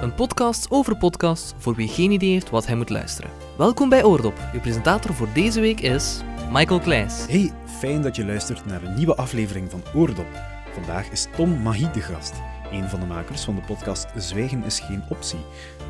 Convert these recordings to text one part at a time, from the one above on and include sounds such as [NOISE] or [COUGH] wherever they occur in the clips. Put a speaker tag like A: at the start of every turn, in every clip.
A: een podcast over podcasts voor wie geen idee heeft wat hij moet luisteren. Welkom bij Oordop. Uw presentator voor deze week is Michael Kleijs.
B: Hey, fijn dat je luistert naar een nieuwe aflevering van Oordop. Vandaag is Tom Mahi de gast, een van de makers van de podcast Zwijgen is geen optie.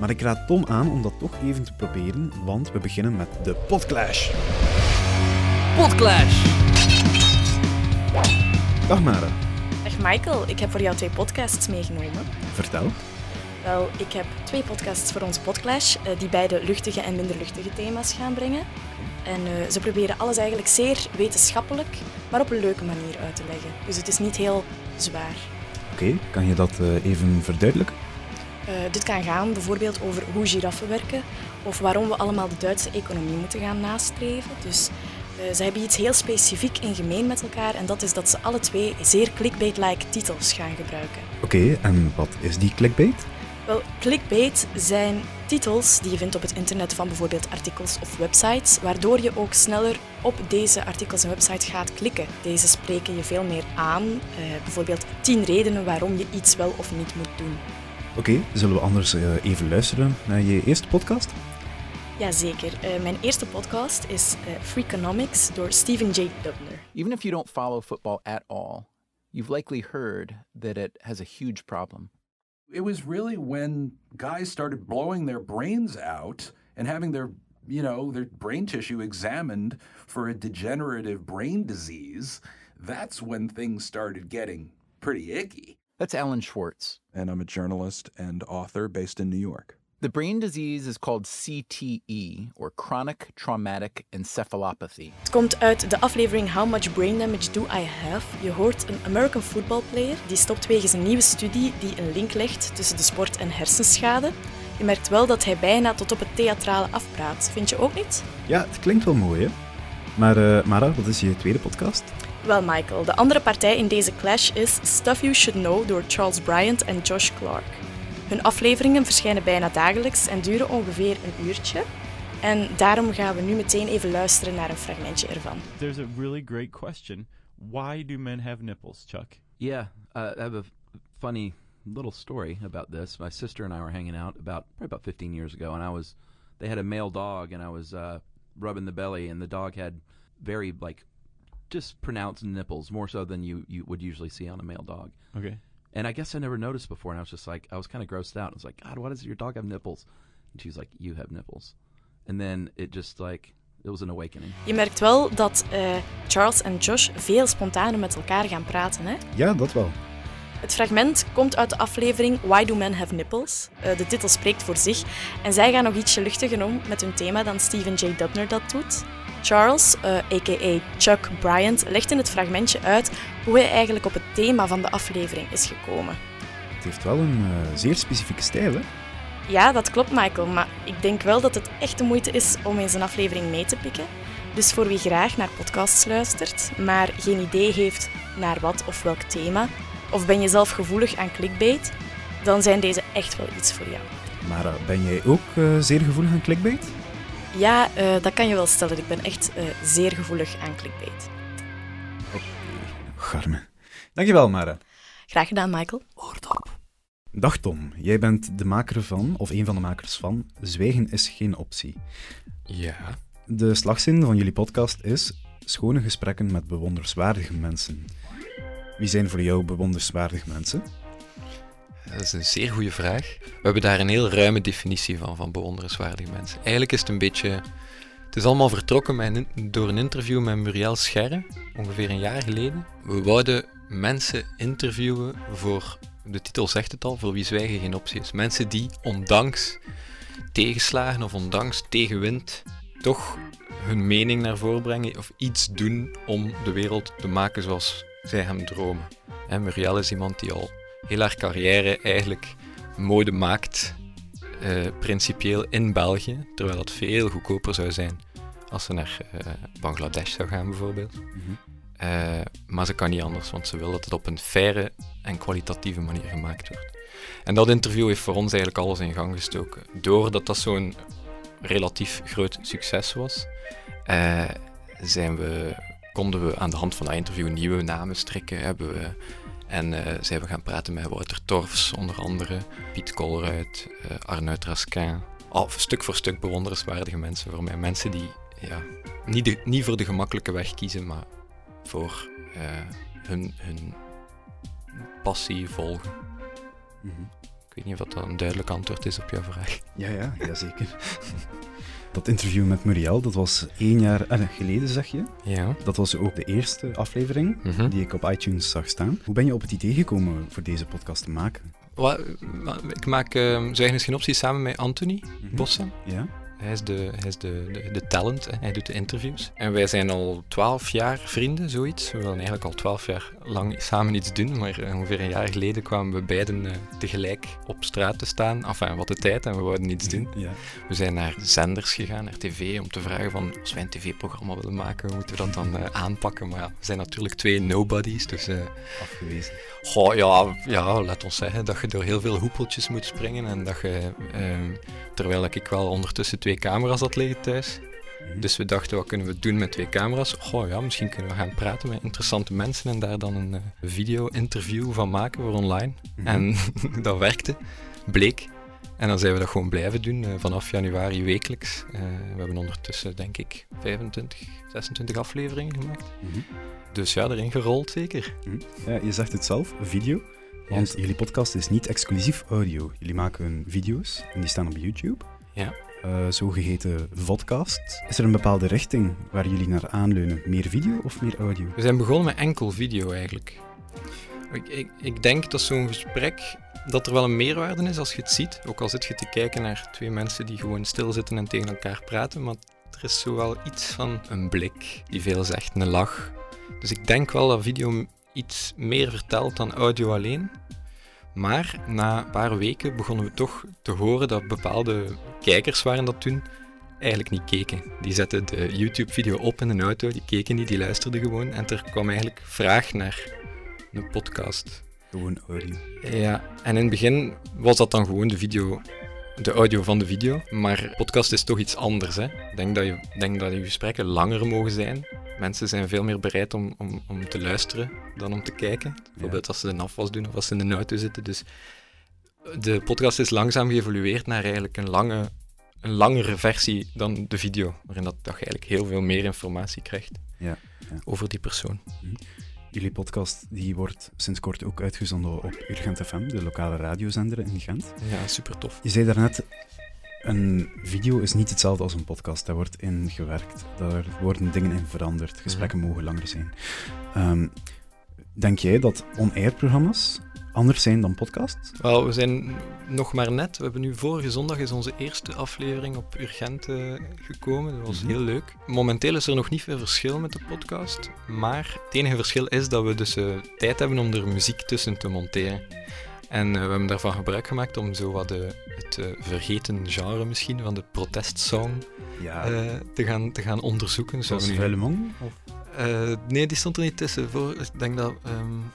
B: Maar ik raad Tom aan om dat toch even te proberen, want we beginnen met de Podclash.
A: Podclash!
B: Dag Mara,
C: Dag Michael, ik heb voor jou twee podcasts meegenomen.
B: vertel.
C: Wel, ik heb twee podcasts voor onze Podclash, eh, die beide luchtige en minder luchtige thema's gaan brengen. En eh, ze proberen alles eigenlijk zeer wetenschappelijk, maar op een leuke manier uit te leggen. Dus het is niet heel zwaar.
B: Oké, kan je dat eh, even verduidelijken?
C: Dit kan gaan bijvoorbeeld over hoe giraffen werken of waarom we allemaal de Duitse economie moeten gaan nastreven. Dus ze hebben iets heel specifiek in gemeen met elkaar en dat is dat ze alle twee zeer clickbait-like titels gaan gebruiken.
B: Oké, en wat is die clickbait?
C: Wel, clickbait zijn titels die je vindt op het internet van bijvoorbeeld artikels of websites, waardoor je ook sneller op deze artikels en websites gaat klikken. Deze spreken je veel meer aan, eh, bijvoorbeeld 10 redenen waarom je iets wel of niet moet doen.
B: Oké, zullen we anders eh, even luisteren naar je eerste podcast?
C: Jazeker, Eh mijn eerste podcast is eh, Freakonomics door Stephen J. Dubner.
D: Even if you don't follow football at all, you've likely heard that it has a huge problem.
E: It was really when guys started blowing their brains out and having their you know their brain tissue examined for a degenerative brain disease that's when things started getting pretty icky
D: That's Alan Schwartz.
F: and I'm a journalist and author based in New York.
D: The brain disease is called CTE, or chronic traumatic encephalopathy.
C: Het komt uit de aflevering How Much Brain Damage Do I Have? Je hoort een American football player die stopt wegens een nieuwe studie die een link legt tussen de sport en hersenschade. Je merkt wel dat hij bijna tot op het theatrale afpraat. Vind je ook niet?
B: Ja, het klinkt wel mooi, hè? Maar eh, Mara, wat is je tweede podcast?
C: Wel, Michael, de andere partij in deze clash is Stuff You Should Know door Charles Bryant en Josh Clark. Hun afleveringen verschijnen bijna dagelijks en duren ongeveer een uurtje. En daarom gaan we nu meteen even luisteren naar een fragmentje ervan.
G: There's a really great question. Why do men have nipples, Chuck?
H: Yeah, uh, I have a funny little story about this. My sister and I were hanging out about probably about 15 years ago, and I was they had a male dog, and I was uh, rubbing the belly, and the dog had very like just pronounced nipples, more so than you you would usually see on a male dog.
G: Okay.
H: And I guess I never noticed before, and I was just like, I was kind of grossed out. I was like, God, why does your dog have nipples? And she was like, You have nipples. And then it just like it was an awakening.
C: Je merkt wel dat eh, Charles en Josh veel spontaner met elkaar gaan praten. Hè?
B: Ja, dat wel.
C: Het fragment komt uit de aflevering Why Do Men Have Nipples? Eh, de titel spreekt voor zich. En zij gaan nog ietsje luchtiger om met hun thema dan Stephen J. Dubner dat doet. Charles, eh, a.k.a. Chuck Bryant, legt in het fragmentje uit hoe hij eigenlijk op het thema van de aflevering is gekomen.
B: Het heeft wel een eh, zeer specifieke stijl, hè?
C: Ja, dat klopt, Michael, maar ik denk wel dat het echt de moeite is om in zijn aflevering mee te pikken. Dus voor wie graag naar podcasts luistert, maar geen idee heeft naar wat of welk thema, of ben je zelf gevoelig aan clickbait, dan zijn deze echt wel iets voor jou.
B: Mara, ben jij ook eh, zeer gevoelig aan clickbait?
C: Ja, eh, dat kan je wel stellen. Ik ben echt eh, zeer gevoelig aan clickbait.
B: Garme. Dankjewel, Mara.
C: Graag gedaan, Michael.
B: Dag Tom, jij bent de maker van, of een van de makers van, Zwijgen is geen optie.
I: Ja.
B: De slagzin van jullie podcast is schone gesprekken met bewonderswaardige mensen. Wie zijn voor jou bewonderswaardige mensen?
I: Dat is een zeer goede vraag. We hebben daar een heel ruime definitie van, van bewonderenswaardige mensen. Eigenlijk is het een beetje... Het is allemaal vertrokken met door een interview met Muriel Scherre, ongeveer een jaar geleden. We wouden mensen interviewen voor, de titel zegt het al, voor wie zwijgen geen optie is. Mensen die ondanks tegenslagen of ondanks tegenwind toch hun mening naar voren brengen of iets doen om de wereld te maken zoals zij hem dromen. En Muriel is iemand die al heel haar carrière eigenlijk mode maakt, eh, principieel in België, terwijl het veel goedkoper zou zijn als ze naar eh, Bangladesh zou gaan bijvoorbeeld. Eh, maar ze kan niet anders, want ze wil dat het op een faire en kwalitatieve manier gemaakt wordt. En dat interview heeft voor ons eigenlijk alles in gang gestoken. Doordat dat zo'n relatief groot succes was, zijn we, konden we aan de hand van dat interview nieuwe namen strikken. Hebben we En eh, zijn we gaan praten met Wouter Torfs, onder andere, Piet Kolruit, uh, Arnoud Raskin. Al stuk voor stuk bewonderenswaardige mensen voor mij. Mensen die ja, niet, de, niet voor de gemakkelijke weg kiezen, maar voor uh, hun, hun passie volgen.
B: Mhm.
I: Ik weet niet of dat een duidelijk antwoord is op jouw vraag.
B: Ja, ja, jazeker. [LAUGHS] dat interview met Muriel, dat was één jaar eh, geleden, zeg je?
I: Ja.
B: Dat was ook de eerste aflevering
I: Mhm.
B: die ik op iTunes zag staan. Hoe ben je op het idee gekomen voor deze podcast te maken?
I: Ik maak uh, Zwijgen is geen optie samen met Anthony Bossa.
B: Ja?
I: Hij is, de, hij is de, de, de talent, hij doet de interviews. En wij zijn al twaalf jaar vrienden, zoiets. We willen eigenlijk al twaalf jaar lang samen iets doen, maar eh, ongeveer een jaar geleden kwamen we beiden uh, tegelijk op straat te staan. Enfin, wat de tijd en we wouden iets doen.
B: Ja.
I: We zijn naar zenders gegaan, naar tv, om te vragen van, als wij een tv-programma willen maken, hoe moeten we dat dan uh, aanpakken? Maar ja, we zijn natuurlijk twee nobodies, dus... Uh,
B: Afgewezen.
I: Goh, ja, ja, laat ons zeggen dat je door heel veel hoepeltjes moet springen en dat je... Terwijl ik wel ondertussen twee camera's had liggen thuis. Dus we dachten, wat kunnen we doen met twee camera's? Goh ja, misschien kunnen we gaan praten met interessante mensen en daar dan een uh, video-interview van maken voor online.
B: Mhm.
I: En [LAUGHS] dat werkte, bleek. En dan zijn we dat gewoon blijven doen, uh, vanaf januari wekelijks. Uh, we hebben ondertussen, denk ik, 25, 26 afleveringen gemaakt.
B: Mm-hmm.
I: Dus ja, erin gerold zeker.
B: Mm-hmm. Ja, je zegt het zelf, video. Want yes. jullie podcast is niet exclusief audio. Jullie maken video's en die staan op YouTube.
I: Ja.
B: Uh, zogeheten vodcast. Is er een bepaalde richting waar jullie naar aanleunen? Meer video of meer audio?
I: We zijn begonnen met enkel video eigenlijk. Ik, ik, ik denk dat zo'n gesprek dat er wel een meerwaarde is als je het ziet. Ook al zit je te kijken naar twee mensen die gewoon stilzitten en tegen elkaar praten. Maar er is zo wel iets van een blik die veel zegt, een lach. Dus ik denk wel dat video iets meer vertelt dan audio alleen. Maar na een paar weken begonnen we toch te horen dat bepaalde kijkers waren dat toen eigenlijk niet keken. Die zetten de YouTube-video op in een auto, die keken niet, die luisterden gewoon. En er kwam eigenlijk vraag naar een podcast.
B: Gewoon audio.
I: Ja, en in het begin was dat dan gewoon de video, de audio van de video. Maar podcast is toch iets anders. Hè? Ik denk dat je, denk dat je gesprekken langer mogen zijn. Mensen zijn veel meer bereid om, om, om te luisteren dan om te kijken. Bijvoorbeeld als ze een afwas doen of als ze in de auto zitten. Dus de podcast is langzaam geëvolueerd naar eigenlijk een, lange, een langere versie dan de video. Waarin dat, dat je eigenlijk heel veel meer informatie krijgt
B: ja, ja.
I: over die persoon.
B: Mm-hmm. Jullie podcast die wordt sinds kort ook uitgezonden op Urgent FM, de lokale radiozender in Gent.
I: Ja, super tof.
B: Je zei daarnet, een video is niet hetzelfde als een podcast. Daar wordt in gewerkt. Daar worden dingen in veranderd. Gesprekken mm-hmm. mogen langer zijn. Um, denk jij dat on-air programma's anders zijn dan podcasts?
I: Wel, we zijn nog maar net. We hebben nu vorige zondag is onze eerste aflevering op Urgent uh, gekomen. Dat was mm-hmm. heel leuk. Momenteel is er nog niet veel verschil met de podcast. Maar het enige verschil is dat we dus uh, tijd hebben om er muziek tussen te monteren. En uh, we hebben daarvan gebruik gemaakt om zo wat de, het uh, vergeten genre misschien van de protestsong
B: ja.
I: uh, te, gaan, te gaan onderzoeken.
B: Zoals Vuile Mong?
I: nee, die stond er niet tussen. Voor, ik denk dat... Um,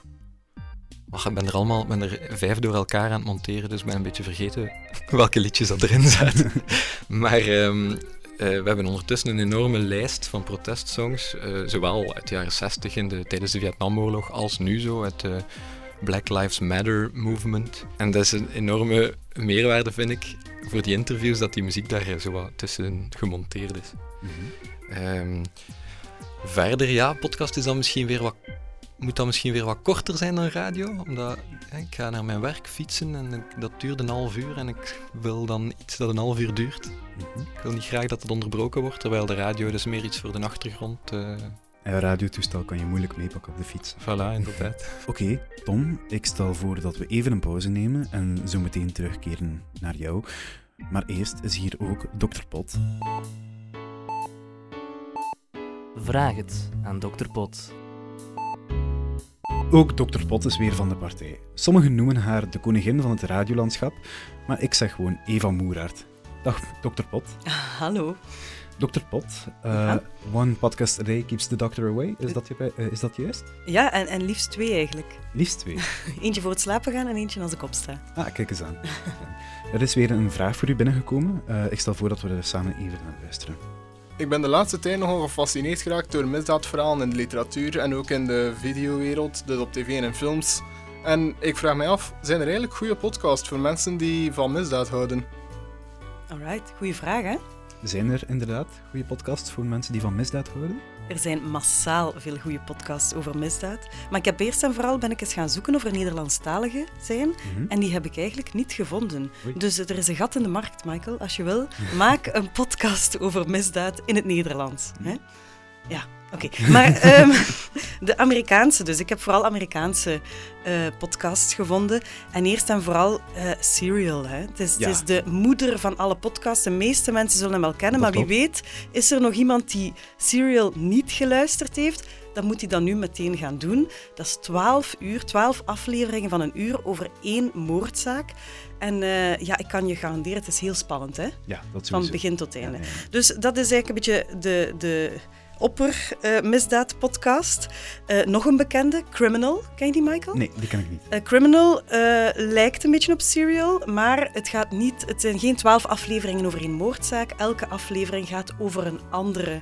I: oh, ik ben er allemaal ben er vijf door elkaar aan het monteren, dus ik ben een beetje vergeten [LAUGHS] welke liedjes dat erin zaten. [LAUGHS] maar... Um, uh, we hebben ondertussen een enorme lijst van protestsongs, uh, zowel uit de jaren 60 in de, tijdens de Vietnamoorlog als nu zo uit de Black Lives Matter movement. En dat is een enorme meerwaarde, vind ik, voor die interviews, dat die muziek daar zo wat tussen gemonteerd is. Mm-hmm. Um, verder, ja, podcast is dan misschien weer wat, moet dan misschien weer wat korter zijn dan radio, omdat hè, ik ga naar mijn werk fietsen en dat duurt een half uur en ik wil dan iets dat een half uur duurt. Mm-hmm. Ik wil niet graag dat het onderbroken wordt, terwijl de radio dus meer iets voor de achtergrond... Uh,
B: een radiotoestel kan je moeilijk meepakken op de fiets.
I: Voilà, inderdaad. [LAUGHS]
B: Oké, okay, Tom, ik stel voor dat we even een pauze nemen en zo meteen terugkeren naar jou. Maar eerst is hier ook Dr. Pot.
A: Vraag het aan Dr. Pot.
B: Ook Dr. Pot is weer van de partij. Sommigen noemen haar de koningin van het radiolandschap, maar ik zeg gewoon Eva Moeraert. Dag, Dr. Pot. [LAUGHS]
J: Hallo.
B: Dr. Pot, uh, ja? one podcast a day keeps the doctor away. Is dat, uh, is dat juist?
J: Ja, en, en liefst twee eigenlijk.
B: Liefst twee? [LAUGHS]
J: eentje voor het slapen gaan en eentje als ik opsta.
B: Ah, kijk eens aan. er is weer een vraag voor u binnengekomen. Uh, ik stel voor dat we er samen even naar luisteren.
K: Ik ben de laatste tijd nogal gefascineerd geraakt door misdaadverhalen in de literatuur en ook in de videowereld, dus op tv en in films. En ik vraag mij af, zijn er eigenlijk goede podcasts voor mensen die van misdaad houden?
J: Alright, goede vraag hè?
B: Zijn er inderdaad goede podcasts voor mensen die van misdaad houden?
J: Er zijn massaal veel goede podcasts over misdaad. Maar ik heb eerst en vooral ben ik eens gaan zoeken of er Nederlandstaligen zijn.
B: Mhm.
J: En die heb ik eigenlijk niet gevonden.
B: Oei.
J: Dus er is een gat in de markt, Michael. Als je wil, maak een podcast over misdaad in het Nederlands. Hè? Ja, oké. Maar [LAUGHS] ehm, de Amerikaanse, dus ik heb vooral Amerikaanse eh, podcasts gevonden. En eerst en vooral eh, Serial. Hè. Het, is,
B: Ja.
J: het is de moeder van alle podcasts. De meeste mensen zullen hem wel kennen,
B: Dat
J: maar wie
B: klopt.
J: weet is er nog iemand die Serial niet geluisterd heeft. Dan moet hij dat nu meteen gaan doen. Dat is 12 uur, 12 afleveringen van een uur over één moordzaak. En eh, ja, ik kan je garanderen, het is heel spannend, hè?
B: Ja, dat
J: Van begin tot einde.
B: Ja, ja, ja.
J: Dus dat is eigenlijk een beetje de, de opper eh, misdaad podcast. Eh, nog een bekende, Criminal. Ken je die, Michael?
B: Nee, die ken ik niet.
J: Eh, Criminal lijkt een beetje op Serial, maar het, gaat niet, het zijn geen twaalf afleveringen over één moordzaak. Elke aflevering gaat over een andere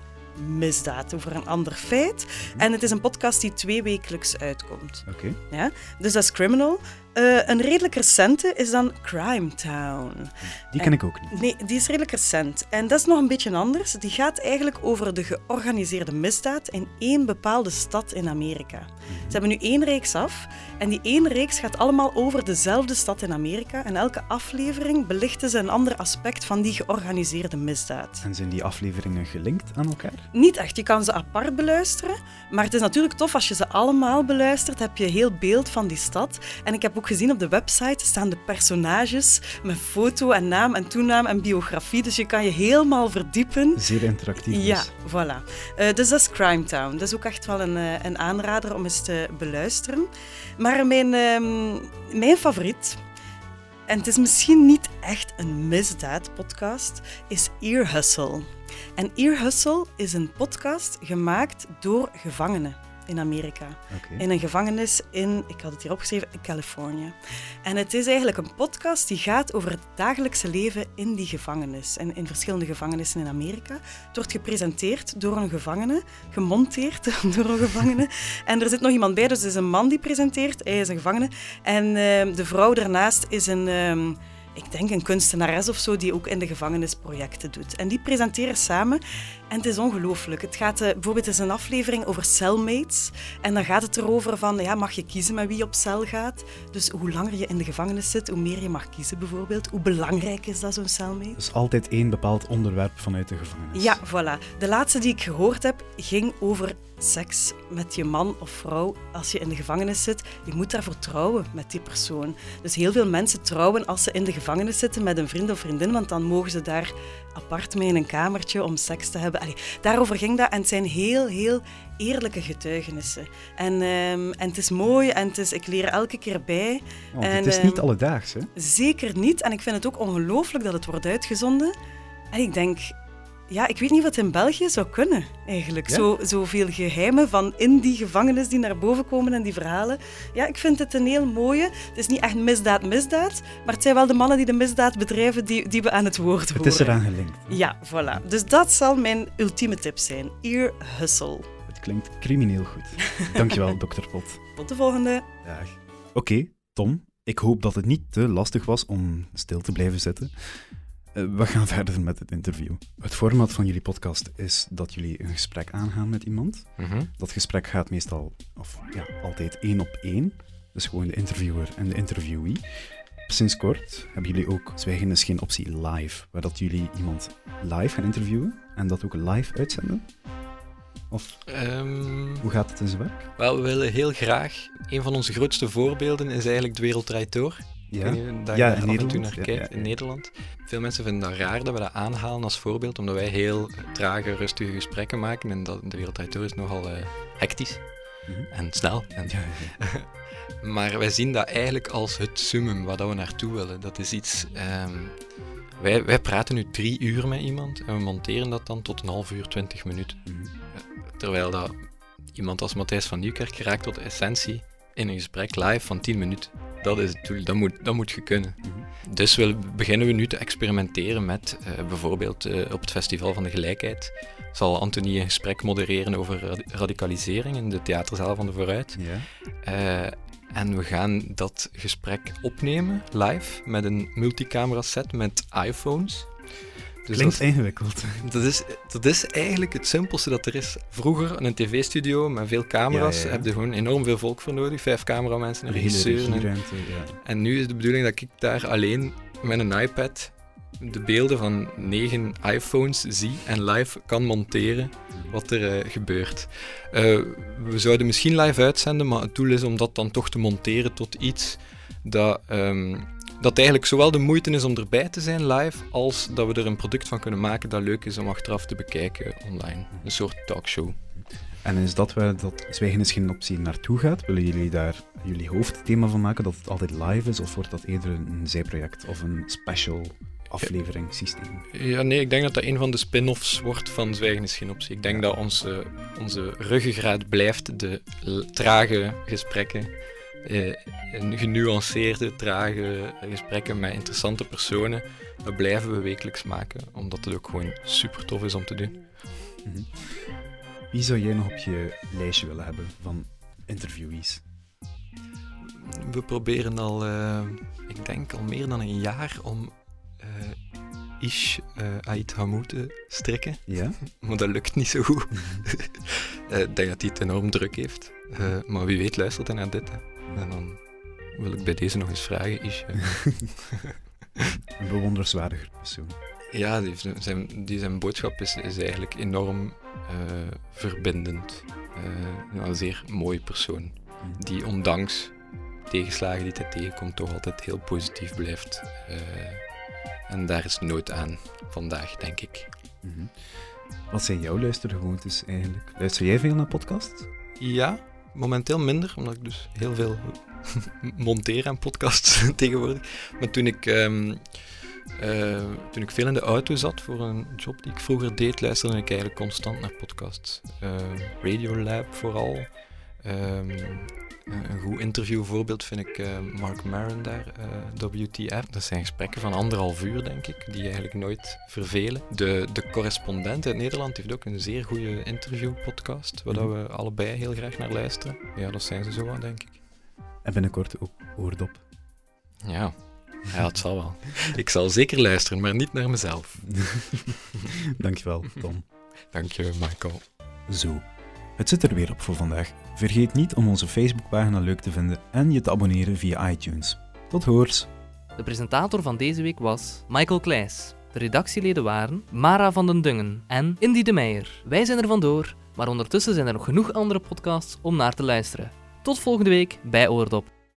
J: misdaad, over een ander feit. En het is een podcast die twee wekelijks uitkomt.
B: Oké.
J: Ja? Dus dat is Criminal. Eh, een redelijk recente is dan Crime Town.
B: Die ken ik ook niet.
J: Nee, die is redelijk recent. En dat is nog een beetje anders. Die gaat eigenlijk over de georganiseerde misdaad in één bepaalde stad in Amerika. Ze hebben nu één reeks af. En die één reeks gaat allemaal over dezelfde stad in Amerika. En elke aflevering belichten ze een ander aspect van die georganiseerde misdaad.
B: En zijn die afleveringen gelinkt aan elkaar?
J: Niet echt, je kan ze apart beluisteren. Maar het is natuurlijk tof als je ze allemaal beluistert. Heb je heel beeld van die stad. En ik heb ook gezien op de website staan de personages met foto en naam en toenaam en biografie. Dus je kan je helemaal verdiepen.
B: Zeer interactief.
J: Ja,
B: dus.
J: voilà. Eh, dus dat is Crime Town. Dat is ook echt wel een, eh, een aanrader om eens te beluisteren. Maar mijn, ehm, mijn favoriet, en het is misschien niet echt een misdaadpodcast, is Ear Hustle. En Ear Hustle is een podcast gemaakt door gevangenen in Amerika. In een gevangenis in, ik had het hier opgeschreven, in Californië. En het is eigenlijk een podcast die gaat over het dagelijkse leven in die gevangenis. En in verschillende gevangenissen in Amerika. Het wordt gepresenteerd door een gevangene, gemonteerd [LAUGHS] door een gevangene. [LAUGHS] En er zit nog iemand bij, dus het is een man die presenteert, hij is een gevangene. En ehm, de vrouw daarnaast is een... ehm, ik denk een kunstenares of zo die ook in de gevangenis projecten doet. En die presenteren samen. En het is ongelooflijk. Het gaat eh, bijvoorbeeld is een aflevering over cellmates. En dan gaat het erover van, ja, mag je kiezen met wie je op cel gaat? Dus hoe langer je in de gevangenis zit, hoe meer je mag kiezen bijvoorbeeld. Hoe belangrijk is dat, zo'n cellmate?
B: Dus altijd één bepaald onderwerp vanuit de gevangenis.
J: Ja, voilà. De laatste die ik gehoord heb, ging over seks met je man of vrouw als je in de gevangenis zit. Je moet daarvoor trouwen met die persoon. Dus heel veel mensen trouwen als ze in de gevangenis zitten met een vriend of vriendin, want dan mogen ze daar apart mee in een kamertje om seks te hebben. Allee, daarover ging dat en het zijn heel, heel eerlijke getuigenissen. En, ehm, en het is mooi en het is, ik leer elke keer bij. En,
B: het is niet
J: ehm,
B: alledaags, hè?
J: Zeker niet. En ik vind het ook ongelooflijk dat het wordt uitgezonden. En ik denk, ja, ik weet niet wat in België zou kunnen, eigenlijk.
B: Ja?
J: Zo, zoveel geheimen van in die gevangenis die naar boven komen en die verhalen. Ja, ik vind het een heel mooie. Het is niet echt misdaad, misdaad. Maar het zijn wel de mannen die de misdaad bedrijven die, die we aan het woord horen.
B: Het is eraan gelinkt.
J: Ja, voilà. Dus dat zal mijn ultieme tip zijn. Ear Hustle.
B: Het klinkt crimineel goed. [LAUGHS] Dankjewel, dokter Pot.
J: Tot de volgende.
B: Dag. Oké, Tom. Ik hoop dat het niet te lastig was om stil te blijven zitten. Eh, we gaan [LAUGHS] verder met het interview. Het format van jullie podcast is dat jullie een gesprek aangaan met iemand.
I: Mhm.
B: Dat gesprek gaat meestal, of ja, altijd één op één. Dus gewoon de interviewer en de interviewee. Sinds kort hebben jullie ook Zwijgen is geen optie live, waar dat jullie iemand live gaan interviewen en dat ook live uitzenden. Of
I: Ehm,
B: hoe gaat het in zijn werk?
I: Wel, we willen heel graag. Een van onze grootste voorbeelden is eigenlijk De Wereld Draait Door.
B: Ja.
I: Dat
B: Ja, in
I: daar
B: Nederland.
I: naar
B: Ja,
I: in. Nederland. Veel mensen vinden dat raar dat we dat aanhalen als voorbeeld, omdat wij heel trage, rustige gesprekken maken. En dat, De Wereld Draait Door is nogal eh, hectisch
B: Mhm.
I: en snel. En, [LAUGHS] maar wij zien dat eigenlijk als het summum waar dat we naartoe willen. Dat is iets... ehm, wij, wij praten nu drie uur met iemand en we monteren dat dan tot een half uur, twintig minuten.
B: Mhm.
I: Terwijl dat iemand als Matthijs van Nieuwkerk geraakt tot de essentie in een gesprek live van 10 minuten. Dat is het doel, dat moet, dat moet je kunnen.
B: Mhm.
I: Dus we, beginnen we nu te experimenteren met eh, bijvoorbeeld eh, op het Festival van de Gelijkheid zal Anthony een gesprek modereren over radi- radicalisering in de theaterzaal van de Vooruit.
B: Ja.
I: Eh, En we gaan dat gesprek opnemen live met een multicamera set met iPhones.
B: Dus Klinkt dat, ingewikkeld. [LAUGHS]
I: Dat is, dat is eigenlijk het simpelste dat er is. Vroeger een tv-studio met veel camera's ja, heb je gewoon enorm veel volk voor nodig. Vijf cameramensen, een regisseur. En, en nu is de bedoeling dat ik daar alleen met een iPad de beelden van negen iPhones zie en live kan monteren wat er uh, gebeurt. Uh, we zouden misschien live uitzenden, maar het doel is om dat dan toch te monteren tot iets dat, um, dat eigenlijk zowel de moeite is om erbij te zijn live, als dat we er een product van kunnen maken dat leuk is om achteraf te bekijken online. Een soort talkshow.
B: En is dat waar dat Zwijgen is geen optie naartoe gaat? Willen jullie daar jullie hoofdthema van maken, dat het altijd live is? Of wordt dat eerder een zijproject of een special afleveringssysteem?
I: Ja, nee, ik denk dat dat een van de spin-offs wordt van Zwijgen is geen optie. Ik denk dat onze, onze ruggengraat blijft de trage gesprekken. Eh, genuanceerde, trage gesprekken met interessante personen. Dat blijven we wekelijks maken, omdat het ook gewoon super tof is om te doen. Mhm.
B: Wie zou jij nog op je lijstje willen hebben van interviewees?
I: We proberen al, uh, ik denk al meer dan een jaar om Ish uh, Ait Hamoud te strikken.
B: Ja? [LAUGHS]
I: maar dat lukt niet zo goed. uh, [LAUGHS] ik denk dat hij het enorm druk heeft. Uh, maar wie weet luistert hij naar dit. Hè. En dan wil ik bij deze nog eens vragen, Ish. [LAUGHS]
B: een persoon.
I: Ja, die zijn, die zijn boodschap is, is eigenlijk enorm verbindend. een zeer mooie persoon. Die ondanks tegenslagen die hij tegenkomt, toch altijd heel positief blijft. En daar is nood aan vandaag, denk ik. Mhm.
B: Wat zijn jouw luistergewoontes eigenlijk? Luister jij veel naar podcasts?
I: Ja, momenteel minder, omdat ik dus heel veel [LAUGHS] monteer aan podcasts [LAUGHS] tegenwoordig. Maar toen ik, um, toen ik veel in de auto zat voor een job die ik vroeger deed, luisterde ik eigenlijk constant naar podcasts. Uh, Radiolab vooral. Um, een goed interviewvoorbeeld vind ik uh, Mark Maron daar, uh, WTF. Dat zijn gesprekken van anderhalf uur, denk ik, die eigenlijk nooit vervelen. De, de correspondent uit Nederland heeft ook een zeer goede interviewpodcast, waar mm we allebei heel graag naar luisteren. Ja, dat zijn ze zo aan, denk ik.
B: En binnenkort ook Oordop.
I: Ja, ja, het zal wel. [LAUGHS] Ik zal zeker luisteren, maar niet naar mezelf. [LAUGHS]
B: Dankjewel, Tom. [LAUGHS]
I: Dank je, Michael.
B: Zo. Het zit er weer op voor vandaag. Vergeet niet om onze Facebookpagina leuk te vinden en je te abonneren via iTunes. Tot hoors!
A: De presentator van deze week was Michael Kleijs. De redactieleden waren Mara van den Dungen en Indy de Meijer. Wij zijn er vandoor, maar ondertussen zijn er nog genoeg andere podcasts om naar te luisteren. Tot volgende week bij Oordop.